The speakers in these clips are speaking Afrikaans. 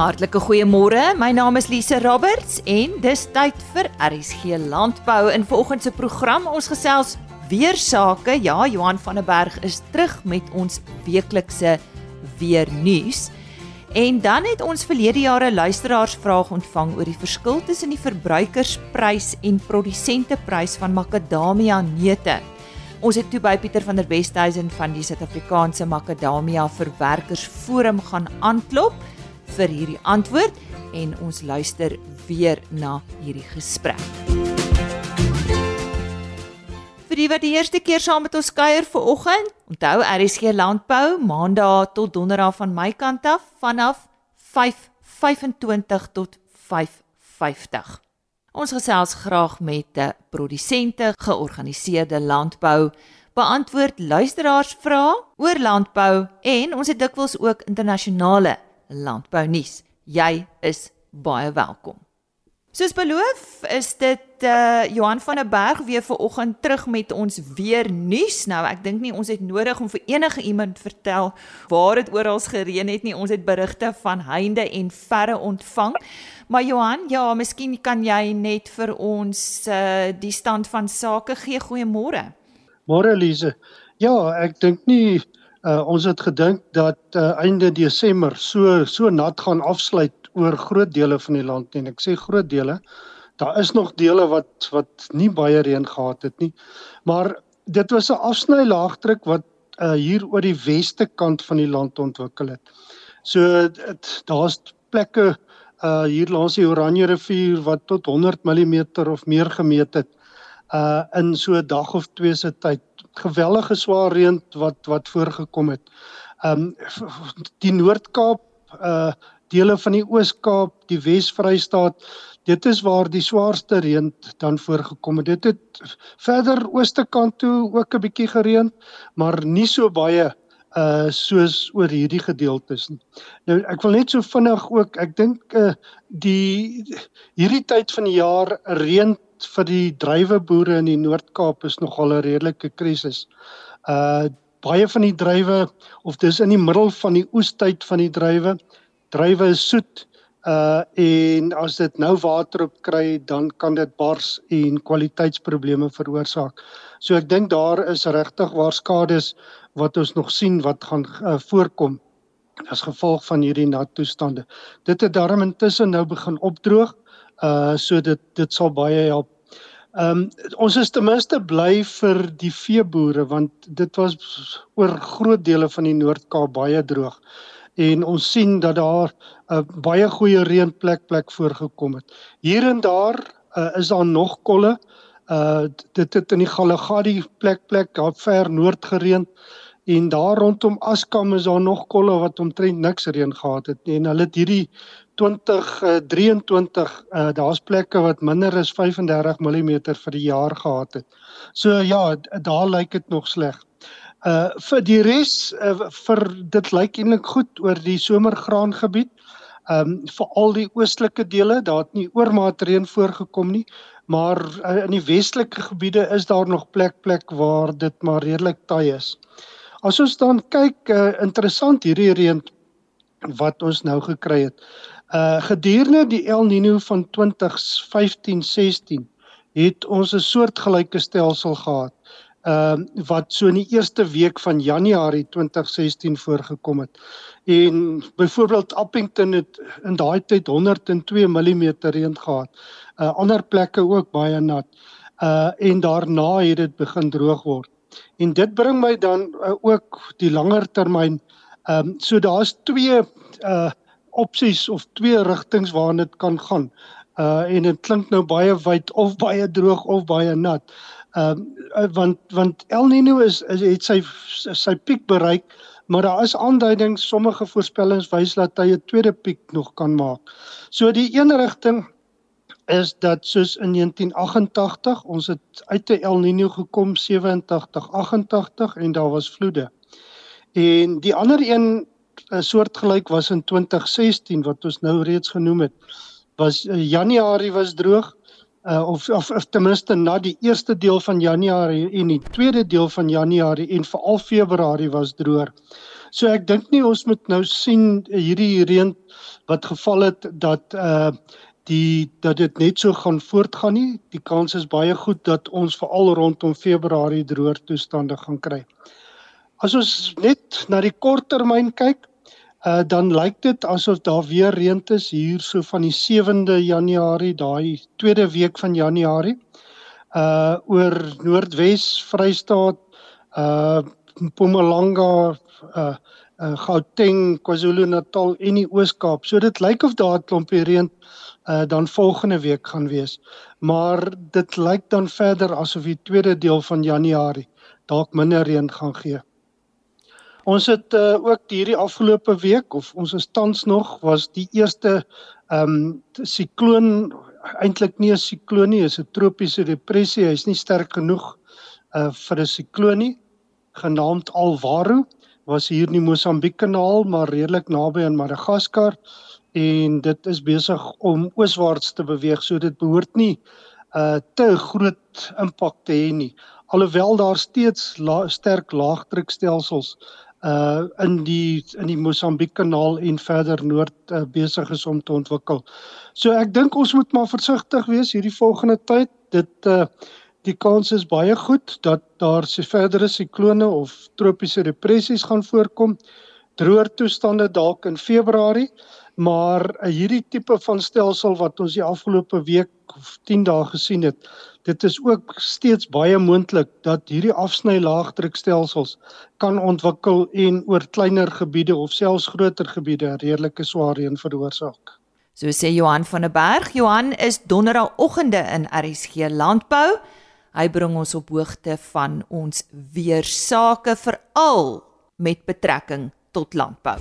Hartlike goeiemôre. My naam is Lise Roberts en dis tyd vir RSG Landbou in vanoggend se program. Ons gesels weer sake. Ja, Johan van der Berg is terug met ons weeklikse weer nuus. En dan het ons verlede jare luisteraarsvraag ontvang oor die verskil tussen die verbruikersprys en produsenteprys van makadamia neute. Ons het toe by Pieter van der Westhuizen van die Suid-Afrikaanse Makadamia Verwerkers Forum gaan aanklop vir hierdie antwoord en ons luister weer na hierdie gesprek. Vir die wat die eerste keer saam met ons kuier vir oggend, onthou RSG Landbou Maandag tot Donderdag van my kant af vanaf 5:25 tot 5:50. Ons gesels graag met produsente georganiseerde landbou beantwoord luisteraars vrae oor landbou en ons het dikwels ook internasionale landbou nuus. Jy is baie welkom. Soos beloof, is dit uh Johan van der Berg weer ver oggend terug met ons weer nuus. Nou ek dink nie ons het nodig om vir enige iemand vertel waar dit oral gereën het nie. Ons het berigte van heinde en verre ontvang. Maar Johan, ja, miskien kan jy net vir ons uh die stand van sake gee. Goeiemôre. Môre Elise. Ja, ek dink nie Uh ons het gedink dat uh, einde Desember so so nat gaan afsluit oor groot dele van die land en ek sê groot dele. Daar is nog dele wat wat nie baie reën gehad het nie. Maar dit was 'n afsny laagdruk wat uh hier oor die weste kant van die land ontwikkel het. So daar's plekke uh hier langs die Oranje rivier wat tot 100 mm of meer gemeet het uh in so 'n dag of twee se tyd gewellige swaar reën wat wat voorgekom het. Um die Noord-Kaap, uh dele van die Oos-Kaap, die Wes-Vrystaat, dit is waar die swaarste reën dan voorgekom het. Dit het verder ooste kant toe ook 'n bietjie gereën, maar nie so baie uh soos oor hierdie gedeeltes. Nou ek wil net so vinnig ook, ek dink uh die hierdie tyd van die jaar reën vir die druiweboere in die Noord-Kaap is nogal 'n redelike krisis. Uh baie van die druiwe of dis in die middel van die oestyd van die druiwe. Druiwe is soet uh en as dit nou water op kry, dan kan dit bars en kwaliteitsprobleme veroorsaak. So ek dink daar is regtig waar skades wat ons nog sien wat gaan uh, voorkom as gevolg van hierdie nat toestande. Dit het daarom intussen nou begin opdroog uh so dit dit sal baie help. Ehm um, ons is ten minste bly vir die veeboere want dit was oor groot dele van die Noord-Kaap baie droog. En ons sien dat daar 'n uh, baie goeie reënplek plek voorgekom het. Hier en daar uh, is daar nog kolle. Uh dit het in die Galagadi plek plek daar ver noord gereën en daar rondom Askam is daar nog kolle wat omtrent niks reën gehad het nie en hulle het hierdie 2023 uh, daar's plekke wat minder as 35 mm vir die jaar gehad het. So ja, daar lyk dit nog sleg. Uh vir die res uh, vir dit lyk eintlik goed oor die somergraangebied. Um vir al die oostelike dele, daar het nie oormaat reën voorgekom nie, maar uh, in die westelike gebiede is daar nog plek plek waar dit maar redelik taai is. As ons dan kyk, uh, interessant hierdie reën wat ons nou gekry het. Uh gedurende die El Niño van 2015-16 het ons 'n soortgelyke stelsel gehad. Ehm uh, wat so in die eerste week van Januarie 2016 voorgekom het. En byvoorbeeld Appington het in daai tyd 102 mm reën gehad. Uh ander plekke ook baie nat. Uh en daarna het dit begin droog word. En dit bring my dan uh, ook die langer termyn ehm um, so daar's twee uh opsies of twee rigtings waarna dit kan gaan. Uh en dit klink nou baie wyd of baie droog of baie nat. Ehm uh, want want El Niño is, is het sy sy piek bereik, maar daar is aanduidings sommige voorspellings wys dat hy 'n tweede piek nog kan maak. So die een rigting is dat soos in 1988 ons het uit 'n El Niño gekom 87 88 en daar was vloede. En die ander een soortgelyk was in 2016 wat ons nou reeds genoem het. Was uh, Januarie was droog uh, of, of of ten minste na die eerste deel van Januarie en die tweede deel van Januarie en veral Februarie was droër. So ek dink nie ons moet nou sien hierdie reën wat geval het dat uh die dat dit net so gaan voortgaan nie. Die kans is baie goed dat ons veral rondom Februarie droër toestande gaan kry. As ons net na die korttermyn kyk, uh dan lyk dit asof daar weer reën is hier so van die 7de Januarie, daai tweede week van Januarie. Uh oor Noordwes, Vrystaat, uh Mpumalanga, uh uh Gauteng, KwaZulu-Natal en die Oos-Kaap. So dit lyk of daar 'n klompie reën uh dan volgende week gaan wees. Maar dit lyk dan verder asof die tweede deel van Januarie dalk minder reën gaan gee. Ons het uh, ook hierdie afgelope week of ons is tans nog was die eerste ehm um, sikloon eintlik nie 'n sikloon nie, is 'n tropiese depressie. Hy's nie sterk genoeg uh vir 'n sikloon nie, genaamd Alvaro was hier in die Mosambiek kanaal maar redelik naby aan Madagaskar en dit is besig om ooswaarts te beweeg so dit behoort nie uh, te groot impak te hê nie alhoewel daar steeds la sterk laagdrukstelsels uh in die in die Mosambiek kanaal en verder noord uh, besig is om te ontwikkel. So ek dink ons moet maar versigtig wees hierdie volgende tyd. Dit uh die kans is baie goed dat daar se verdere siklone of tropiese depressies gaan voorkom. Droër toestande dalk in Februarie, maar uh, hierdie tipe van stelsel wat ons die afgelope week of 10 dae gesien het, dit is ook steeds baie moontlik dat hierdie afsny laagdrukstelsels kan ontwikkel en oor kleiner gebiede of selfs groter gebiede redelike swaar reën veroorsaak. So sê Johan van der Berg, Johan is donderdagoggende in RSG Landbou. Hy bring ons op hoogte van ons weersake veral met betrekking tot landbou.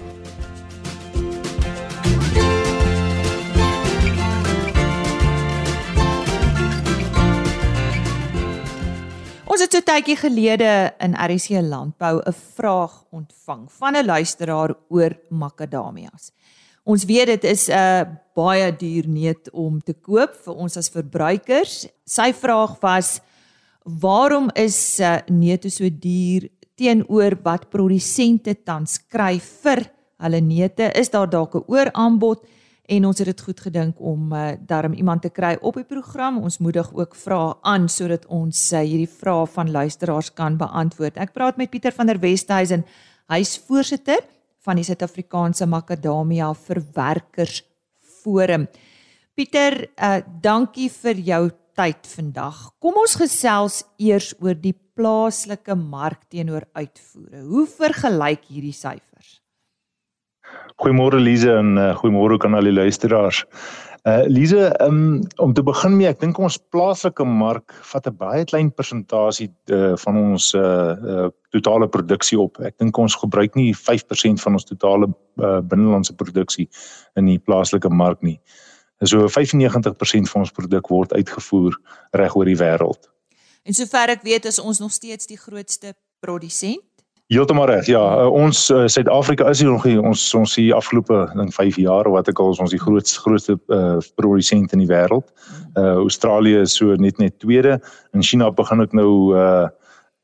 Ons het so tydjie gelede in RC Landbou 'n vraag ontvang van 'n luisteraar oor makadamias. Ons weet dit is 'n uh, baie duur neut om te koop vir ons as verbruikers. Sy vraag was waarom is uh, neute so duur teenoor wat produsente tans kry vir hulle neute? Is daar dalk 'n ooraanbod? En ons het dit goed gedink om uh, darm iemand te kry op die program. Ons moedig ook vrae aan sodat ons uh, hierdie vrae van luisteraars kan beantwoord. Ek praat met Pieter van der Westhuizen. Hy's voorsitter van die Suid-Afrikaanse Makadamia Verwerkers Forum. Pieter, uh, dankie vir jou tyd vandag. Kom ons gesels eers oor die plaaslike mark teenoor uitvoere. Hoe vergelyk hierdie syfers? Goeiemôre Lize en uh, goeiemôre aan al die luisteraars. Uh Lize, um, om te begin mee, ek dink ons plaaslike mark vat 'n baie klein persentasie uh, van ons uh, uh totale produksie op. Ek dink ons gebruik nie 5% van ons totale uh, binnelandse produksie in die plaaslike mark nie. So 95% van ons produk word uitgevoer reg oor die wêreld. En sover ek weet is ons nog steeds die grootste produsent. Heeltemal reg. Ja, uh, ons uh, Suid-Afrika uh, is hier nog hier ons ons hier afgelope ding 5 jaar of wat ek al ons die grootste grootste uh, produsent in die wêreld. Uh Australië is so net net tweede. In China begin ek nou uh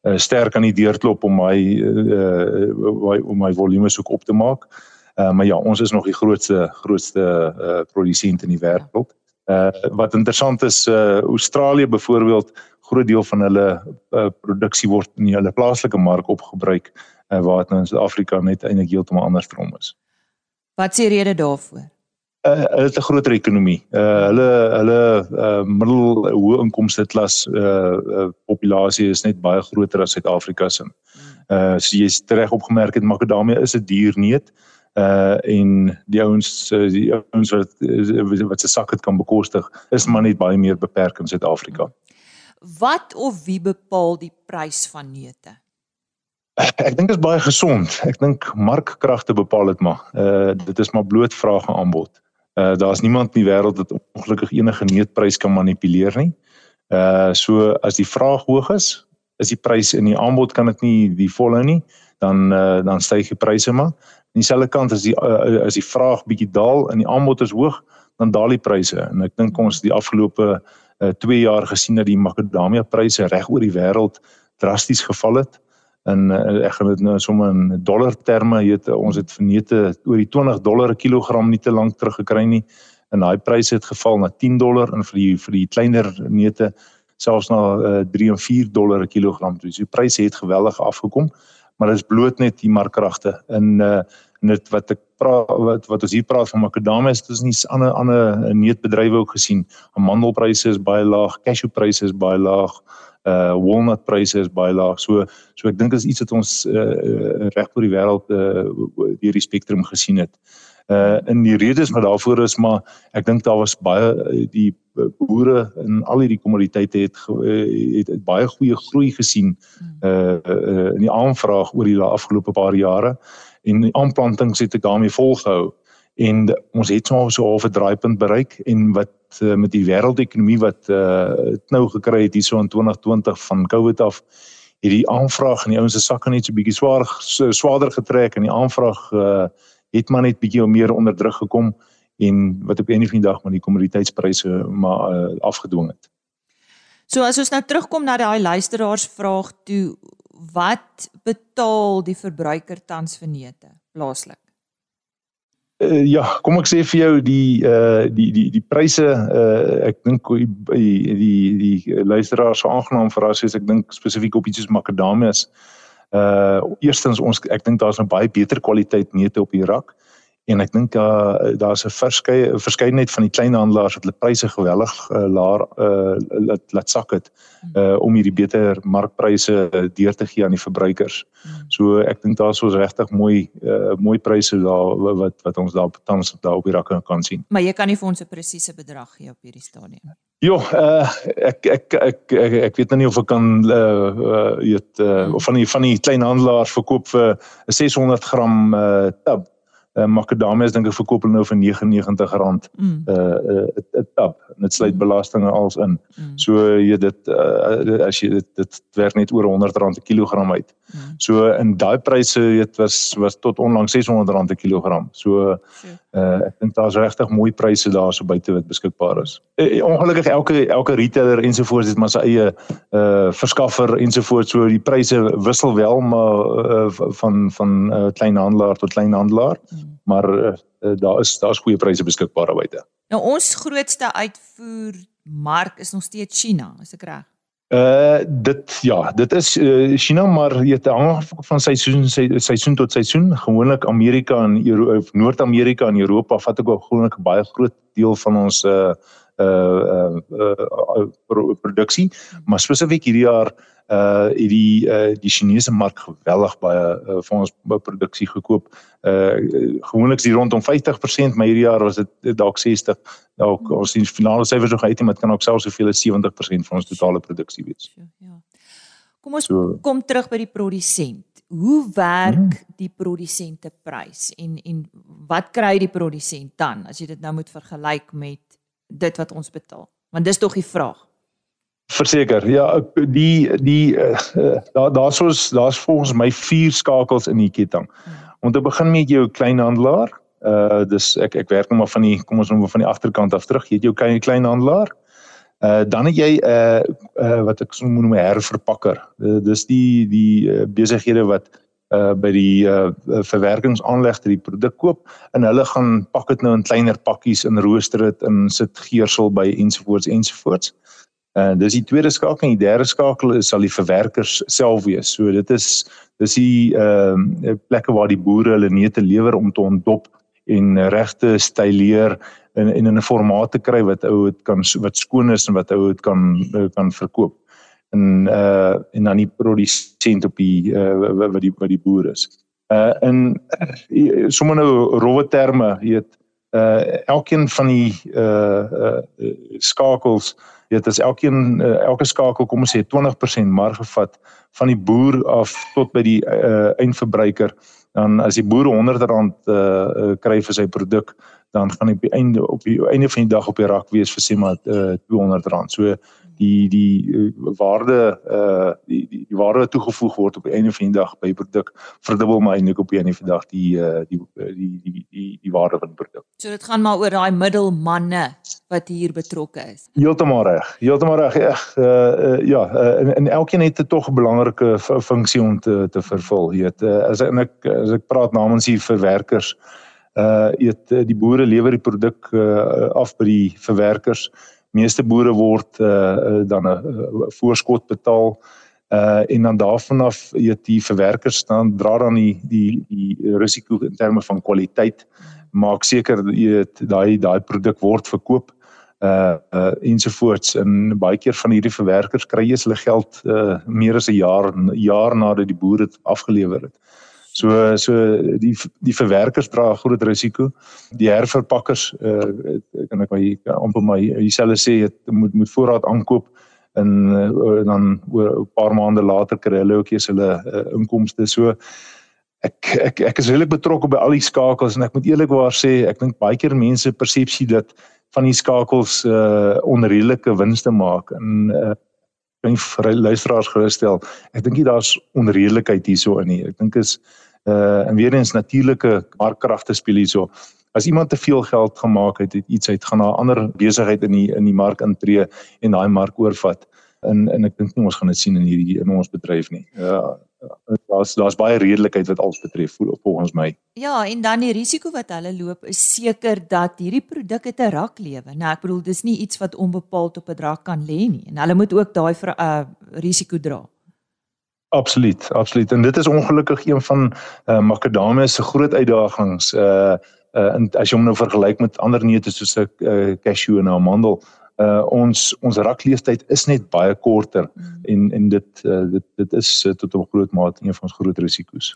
uh sterk aan die deur klop om my uh om my volume soek op te maak. Uh, maar ja, ons is nog die grootste grootste uh, produsent in die wêreld. Uh wat interessant is, uh Australië byvoorbeeld, groot deel van hulle uh, produksie word in hulle plaaslike mark opgebruik, uh, waar dit nou in Suid-Afrika net eintlik heeltemal andersom is. Wat is die rede daarvoor? Uh hulle het 'n groter ekonomie. Uh hulle hulle uh middel hoë inkomste klas uh, uh populasie is net baie groter as Suid-Afrika se. Uh so jy is reg opgemerk het makadamia is 'n duur neut uh en die ouens die ouens wat wat se sak het kan bekostig is maar net baie meer beperk in Suid-Afrika. Wat of wie bepaal die prys van neute? Ek dink dit is baie gesond. Ek dink markkragte bepaal dit maar. Uh dit is maar bloot vraag en aanbod. Uh daar's niemand in die wêreld wat ongelukkig enige neutprys kan manipuleer nie. Uh so as die vraag hoog is, is die prys in die aanbod kan dit nie die volhou nie, dan uh dan styg die pryse maar aan dieselfde kant as die uh, as die vraag bietjie daal en die aanbod is hoog, dan daal die pryse. En ek dink ons die afgelope 2 uh, jaar gesien dat die makadamia pryse reg oor die wêreld drasties geval het. en uh, ek gaan dit nou sommer in dollar terme weet ons het verneute oor die 20 dollar per kilogram nie te lank terug gekry nie en daai pryse het geval na 10 dollar en vir die vir die kleiner neute selfs na uh, 3 en 4 dollar per kilogram. Dus die pryse het geweldig afgekom, maar dit is bloot net die markkragte in uh net wat ek praat wat wat ons hier praat van makadamia is dis nie ander ander neutbedrywe ook gesien. Amandelpryse is baie laag, cashewpryse is baie laag uh walnut pryse is baie laag. So so ek dink is iets wat ons uh reg oor die wêreld uh deur die spektrum gesien het. Uh in die redes wat daarvoor is, maar ek dink daar was baie die boere in al hierdie kommoditeite het, het het baie goeie groei gesien uh, uh in die aanvraag oor die afgelope paar jare. En die aanplantings het ek daarmee volgehou. En ons het so 'n so 'n draaipunt bereik en wat uh, met die wêreldekonomie wat uh, nou gekry het hierso in 2020 van Covid af het die aanvraag in die ouens se sakke net so bietjie swaar so swaarder getrek en die aanvraag uh, het maar net bietjie meer onder druk gekom en wat op 'n of ander dag maar die kommoditeitspryse maar uh, afgedwing het. So as ons nou terugkom na daai luisteraars vraag toe wat betaal die verbruiker tans vir neute plaaslik? Uh, ja, kom ek sê vir jou die uh die die die pryse uh ek dink die die die luisteraars so aangenaam verras is ek dink spesifiek op iets soos makadamias. Uh eerstens ons ek dink daar's 'n baie beter kwaliteit neute op die rak. En ek dink daar uh, daar's 'n verskeie verskeidenheid van die kleinhandelaars wat hulle pryse geweldig uh, laag uh, laat laat sak het uh, om hierdie beter markpryse uh, deur te gee aan die verbruikers. Hmm. So ek dink daar's so regtig mooi uh, mooi pryse daar wat wat ons daar tans daar op die rakke kan sien. Maar jy kan nie vir ons 'n presiese bedrag gee op hierdie stadium. Jo, uh, ek, ek ek ek ek weet nou nie of ek kan uh uh weet uh, of van die van die kleinhandelaars verkoop vir 'n 600 gram uh tab uh, makadamia is dink ek verkoop hulle nou vir R99 mm. uh 'n uh, tap en dit sluit belastinge als in. Mm. So jy dit uh, as jy dit dit werk net oor R100 per kilogram uit. Mm. So in daai pryse weet was was tot onlangs R600 per kilogram. So uh ek dink daar's regtig mooi pryse daar so buite wat beskikbaar is. Uh, ongelukkig elke elke retailer ensovoorts het maar sy eie uh verskaffer ensovoorts so die pryse wissel wel maar uh, van van uh, kleinhandelaar tot kleinhandelaar. Mm maar uh, daar is daar's goeie pryse beskikbaar buite. Nou ons grootste uitvoer mark is nog steeds China, is ek reg? Uh dit ja, dit is uh, China maar het hang van seisoen seisoen tot seisoen. Gewoonlik Amerika en Noord-Amerika en Europa vat ook gewoonlik 'n baie groot deel van ons uh uh uh, uh produksie, maar spesifiek hierdie jaar uh die uh die Chinese mark geweldig baie uh, vir ons produksie gekoop. Uh gewoonlik is dit rondom 50%, maar hierdie jaar was dit dalk 60. Dalk ons sien finale syfers nog uit, maar dit kan ook selfs soveel as 70% van ons totale produksie wees. Ja. Kom ons so, kom terug by die produsent. Hoe werk hmm. die produsente prys en en wat kry die produsent dan as jy dit nou moet vergelyk met dit wat ons betaal? Want dis tog die vraag. Verseker. Ja, die die uh, daar daar's ons daar's volgens my vier skakels in die ketting. Om te begin met jou kleinhandelaar. Uh dis ek ek werk nou maar van die kom ons noem maar van die agterkant af terug. Jy het jou klein kleinhandelaar. Uh dan het jy 'n uh, uh wat ek so noem 'n herverpakker. Uh, dis die die uh, besighede wat uh by die uh verwerkingsaanlegte die produk koop en hulle gaan pak dit nou in kleiner pakkies in rooster dit en sit geursel by ensovoorts ensovoorts. En uh, dis die tweede skakel en die derde skakel is sal die verwerkers self wees. So dit is dis die ehm uh, plekke waar die boere hulle neute lewer om te ontdop en regte styleer in in 'n formaat te kry wat ou dit kan wat skoon is en wat ou dit kan kan verkoop. En uh en dan die produsent op die uh wat die wat die boer is. Uh in uh, sommer nou rowwe terme, weet uh elkeen van die uh, uh skakels weet as elkeen uh, elke skakel kom ons sê 20% marge vat van die boer af tot by die uh, eindverbruiker dan as die boer 100 rand uh, kry vir sy produk dan gaan op die einde op die einde van die dag op die rak wees vir sê maar uh, R200. So die die uh, waarde uh die, die die waarde wat toegevoeg word op die einde van die dag by produk verdubbel maar eintlik op die einde van die dag die uh die die die die die waarde van die produk. So dit gaan maar oor daai middelmanne wat hier betrokke is. Heeltemal reg. Heeltemal reg. Eg uh, uh ja, uh, en, en elkeen het tog 'n belangrike funksie om te te vervul. Jy weet, uh, as ek as ek praat namens die verwerkers uh eet die boere lewer die produk uh, af by die verwerkers. Meeste boere word uh, dan 'n uh, voorskot betaal. Uh en dan daarvan af eet die verwerkers dan dra dan die die die risiko in terme van kwaliteit. Maak seker eet daai daai produk word verkoop. Uh uh ensovoorts. En baie keer van hierdie verwerkers kry jy hulle geld uh meer as 'n jaar jaar nadat die boere dit afgelewer het. So so die die verwerkers dra 'n groot risiko. Die herverpakkers uh kan ek my amper my dieselfde sê het moet moet voorraad aankoop en uh, dan oor 'n paar maande later kry hulle ook eens hulle uh, inkomste. So ek ek ek is regtig betrokke by al die skakels en ek moet eerlikwaar sê ek dink baie keer mense persepsie dat van die skakels uh onredelike winste maak en uh kan luisteraars gerusstel. Ek dink nie daar's onredelikheid hierso in nie. Ek dink is uh en weer eens natuurlike markkragte speel hierso. As iemand te veel geld gemaak het, het iets uit gaan na 'n ander besigheid in die in die mark intree en daai mark oorvat. En en ek dink nie ons gaan dit sien in hierdie in ons bedryf nie. Ja, daar's daar's baie redelikheid wat alles betref volgens my. Ja, en dan die risiko wat hulle loop is seker dat hierdie produk het 'n rak lewe. Nou ek bedoel dis nie iets wat onbepaald op 'n rak kan lê nie en hulle moet ook daai uh risiko dra. Absoluut, absoluut. En dit is ongelukkig een van uh, makadamia se groot uitdagings. Uh uh en as jy hom nou vergelyk met ander neute soos 'n uh, cashew en 'n amandel, uh ons ons rakleeftyd is net baie korter mm. en en dit uh, dit dit is uh, tot 'n groot mate een van ons groot risiko's.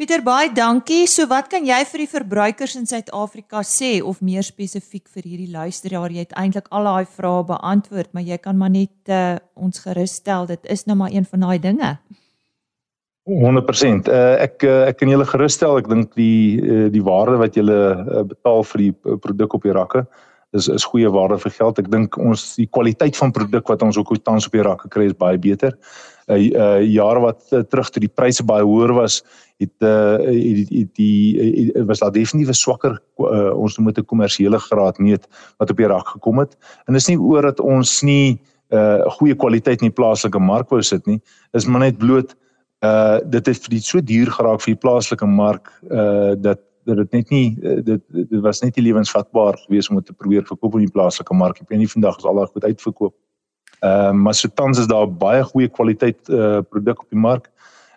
Pieter baie dankie. So wat kan jy vir die verbruikers in Suid-Afrika sê of meer spesifiek vir hierdie luisteraar? Jy het eintlik al daai vrae beantwoord, maar jy kan maar net uh, ons gerus stel dit is nou maar een van daai dinge. 100%. Uh, ek uh, ek kan julle gerus stel, ek dink die uh, die waarde wat julle uh, betaal vir die produk op die rakke is is goeie waarde vir geld. Ek dink ons die kwaliteit van produk wat ons ook tans op die rakke kry is baie beter. 'n uh, uh, jaar wat uh, terug toe die pryse baie hoër was, het uh, die die, die uh, was daar definitief 'n swakker uh, ons dit 'n kommersiële graad meet wat op die rak gekom het. En dis nie oor dat ons nie 'n uh, goeie kwaliteit in die plaaslike mark wou sit nie. Dis maar net bloot uh dit het vir die so duur geraak vir die plaaslike mark uh dat dat dit net nie uh, dit dit was net nie lewensvatbaar geweest om dit te probeer verkoop in die plaaslike mark. Ek weet nie vandag is al goed uitverkoop. Ehm uh, maar so tans is daar baie goeie kwaliteit uh produk op die mark.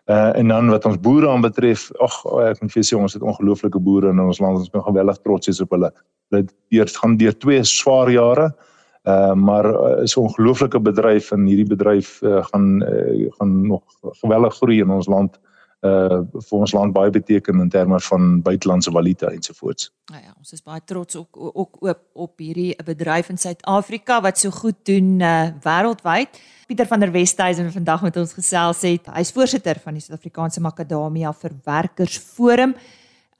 Uh en dan wat ons boere aanbetref, ag ek moet vir sê ons het ongelooflike boere in ons land. Ons kan geweldig trots wees op hulle. Hulle het gaan deur twee swaar jare. Uh maar uh, is 'n ongelooflike bedryf en hierdie bedryf uh, gaan uh, gaan nog geweldig groei in ons land uh vir ons land baie beteken in terme van buitelandse valuta ensovoorts. Nou ja, ons is baie trots ook ook op op hierdie bedryf in Suid-Afrika wat so goed doen uh wêreldwyd. Pieter van der Westhuizen vandag met ons gesels het. Hy's voorsitter van die Suid-Afrikaanse Makadamia Verwerkersforum.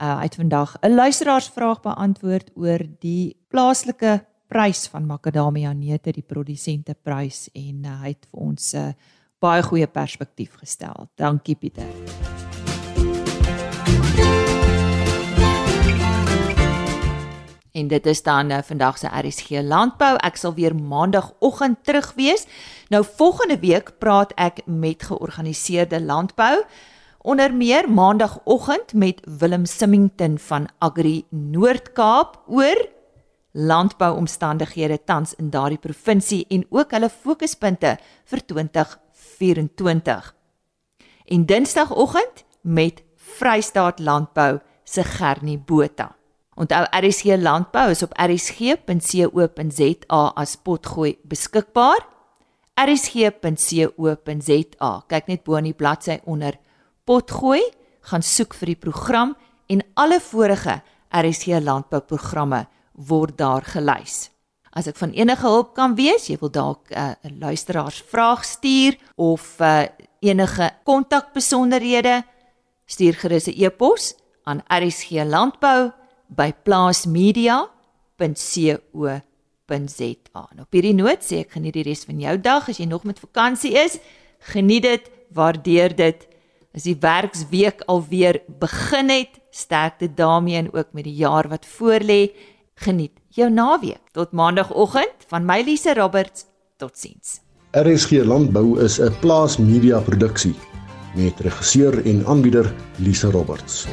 Uh hy het vandag 'n luisteraarsvraag beantwoord oor die plaaslike prys van makadamia neute, die produsenteprys en uh, hy het vir ons 'n uh, baie goeie perspektief gestel. Dankie Pieter. En dit is dan uh, vandag se RSG landbou. Ek sal weer maandagooggend terug wees. Nou volgende week praat ek met georganiseerde landbou onder meer maandagooggend met Willem Simington van Agri Noord-Kaap oor landbouomstandighede tans in daardie provinsie en ook hulle fokuspunte vir 2024. En Dinsdagoggend met Vrystaat Landbou se Gernie Botha. Onthou RSG Landbou is op rsg.co.za as potgooi beskikbaar. rsg.co.za. Kyk net bo in die bladsy onder potgooi, gaan soek vir die program en alle vorige RSG Landbou programme word daar gelys. As ek van enige hulp kan wees, jy wil dalk uh, 'n uh, luisteraarsvraag stuur of uh, enige kontakbesonderhede, stuur gerus 'n e-pos aan rsglandbou@ by plaasmedia.co.za. En op hierdie noot sê ek geniet die res van jou dag as jy nog met vakansie is. Geniet dit, waardeer dit. As die werksweek alweer begin het, sterkte daarmee en ook met die jaar wat voorlê. Geniet jou naweek. Tot maandagooggend van my Lise Roberts. Totsiens. RSG Landbou is 'n plaas media produksie met regisseur en aanbieder Lise Roberts.